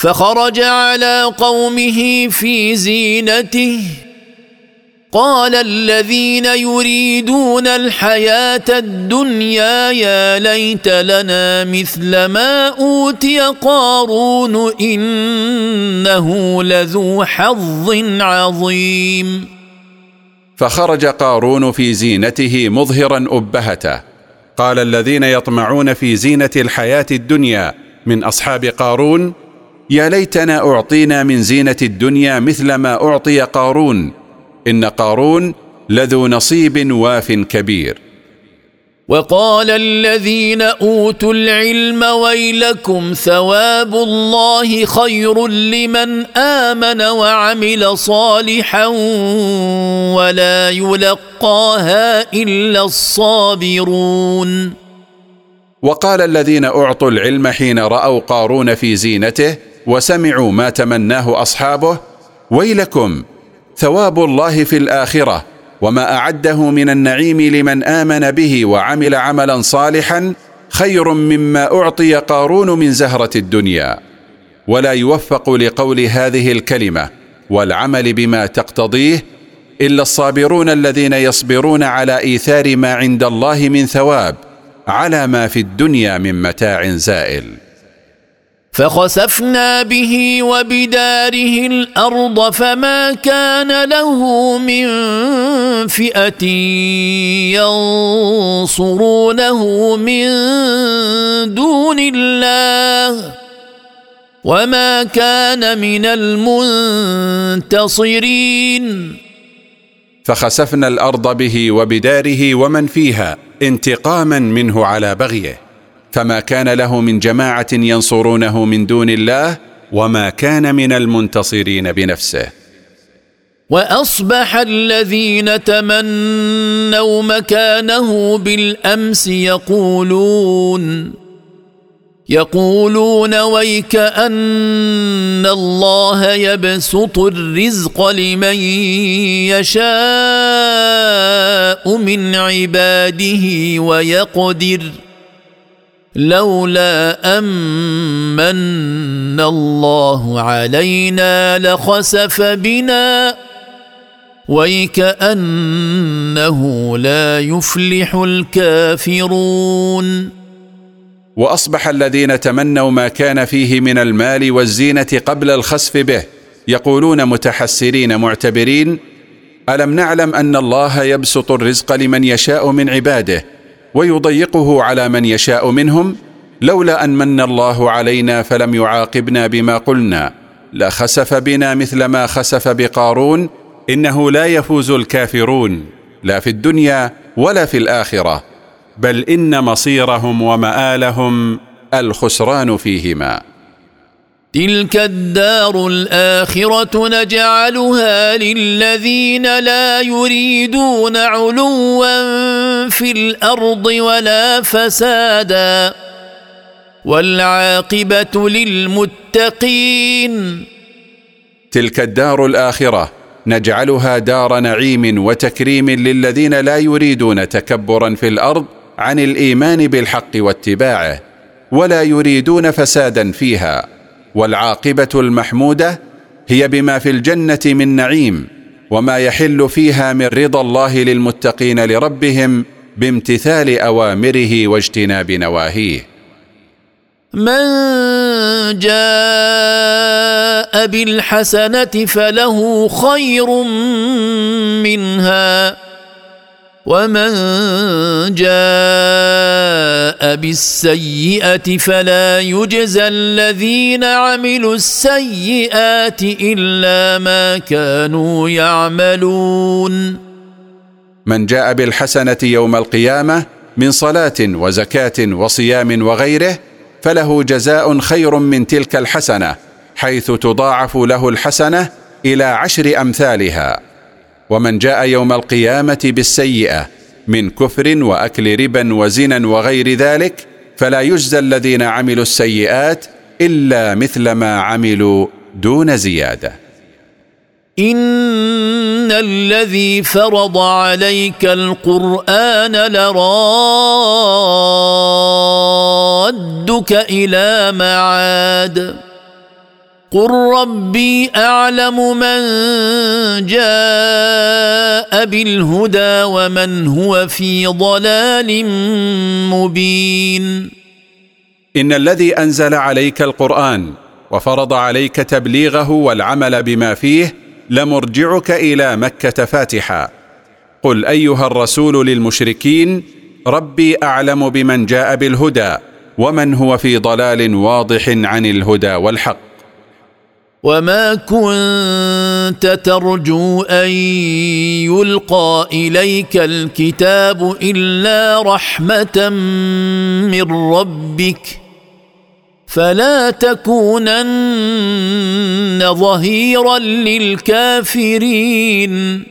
S1: فخرج على قومه في زينته قال الذين يريدون الحياه الدنيا يا ليت لنا مثل ما اوتي قارون انه لذو حظ عظيم
S2: فخرج قارون في زينته مظهرا ابهته قال الذين يطمعون في زينه الحياه الدنيا من اصحاب قارون يا ليتنا اعطينا من زينه الدنيا مثل ما اعطي قارون ان قارون لذو نصيب واف كبير
S1: وقال الذين اوتوا العلم ويلكم ثواب الله خير لمن امن وعمل صالحا ولا يلقاها الا الصابرون
S2: وقال الذين اعطوا العلم حين راوا قارون في زينته وسمعوا ما تمناه أصحابه ويلكم ثواب الله في الآخرة وما أعده من النعيم لمن آمن به وعمل عملا صالحا خير مما أعطي قارون من زهرة الدنيا ولا يوفق لقول هذه الكلمة والعمل بما تقتضيه إلا الصابرون الذين يصبرون على إيثار ما عند الله من ثواب على ما في الدنيا من متاع زائل
S1: فخسفنا به وبداره الارض فما كان له من فئه ينصرونه من دون الله وما كان من المنتصرين
S2: فخسفنا الارض به وبداره ومن فيها انتقاما منه على بغيه فما كان له من جماعه ينصرونه من دون الله وما كان من المنتصرين بنفسه واصبح الذين تمنوا مكانه بالامس يقولون يقولون ويك ان الله يبسط الرزق لمن يشاء من عباده ويقدر لولا امن الله علينا لخسف بنا ويكانه لا يفلح الكافرون واصبح الذين تمنوا ما كان فيه من المال والزينه قبل الخسف به يقولون متحسرين معتبرين الم نعلم ان الله يبسط الرزق لمن يشاء من عباده ويضيقه على من يشاء منهم لولا ان من الله علينا فلم يعاقبنا بما قلنا لخسف بنا مثل ما خسف بقارون انه لا يفوز الكافرون لا في الدنيا ولا في الاخره بل ان مصيرهم ومالهم الخسران فيهما تلك الدار الاخره نجعلها للذين لا يريدون علوا في الارض ولا فسادا والعاقبه للمتقين تلك الدار الاخره نجعلها دار نعيم وتكريم للذين لا يريدون تكبرا في الارض عن الايمان بالحق واتباعه ولا يريدون فسادا فيها والعاقبة المحمودة هي بما في الجنة من نعيم وما يحل فيها من رضا الله للمتقين لربهم بامتثال أوامره واجتناب نواهيه من جاء بالحسنة فله خير منها ومن جاء بالسيئه فلا يجزى الذين عملوا السيئات الا ما كانوا يعملون من جاء بالحسنه يوم القيامه من صلاه وزكاه وصيام وغيره فله جزاء خير من تلك الحسنه حيث تضاعف له الحسنه الى عشر امثالها ومن جاء يوم القيامه بالسيئه من كفر واكل ربا وزنا وغير ذلك فلا يجزى الذين عملوا السيئات الا مثل ما عملوا دون زياده ان الذي فرض عليك القران لرادك الى معاد قل ربي اعلم من جاء بالهدى ومن هو في ضلال مبين ان الذي انزل عليك القران وفرض عليك تبليغه والعمل بما فيه لمرجعك الى مكه فاتحا قل ايها الرسول للمشركين ربي اعلم بمن جاء بالهدى ومن هو في ضلال واضح عن الهدى والحق وما كنت ترجو ان يلقى اليك الكتاب الا رحمه من ربك فلا تكونن ظهيرا للكافرين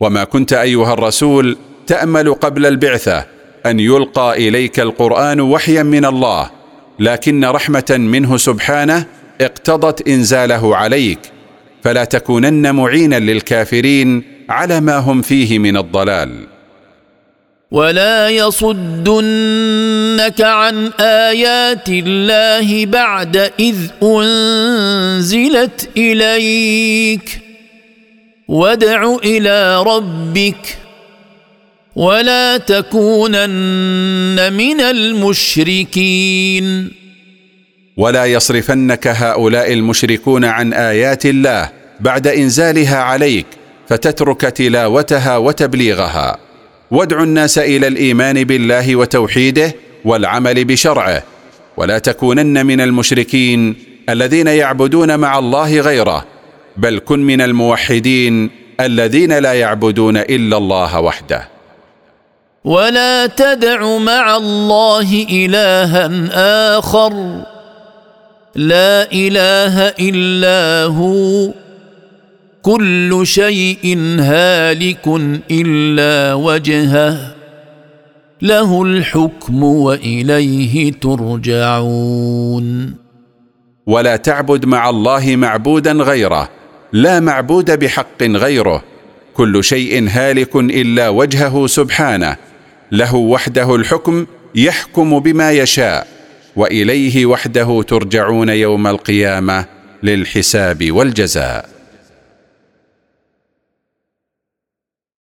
S2: وما كنت ايها الرسول تامل قبل البعثه ان يلقى اليك القران وحيا من الله لكن رحمه منه سبحانه اقتضت انزاله عليك فلا تكونن معينا للكافرين على ما هم فيه من الضلال ولا يصدنك عن ايات الله بعد اذ انزلت اليك وادع الى ربك ولا تكونن من المشركين ولا يصرفنك هؤلاء المشركون عن ايات الله بعد انزالها عليك فتترك تلاوتها وتبليغها وادع الناس الى الايمان بالله وتوحيده والعمل بشرعه ولا تكونن من المشركين الذين يعبدون مع الله غيره بل كن من الموحدين الذين لا يعبدون الا الله وحده ولا تدع مع الله الها اخر لا اله الا هو كل شيء هالك الا وجهه له الحكم واليه ترجعون ولا تعبد مع الله معبودا غيره لا معبود بحق غيره كل شيء هالك الا وجهه سبحانه له وحده الحكم يحكم بما يشاء واليه وحده ترجعون يوم القيامه للحساب والجزاء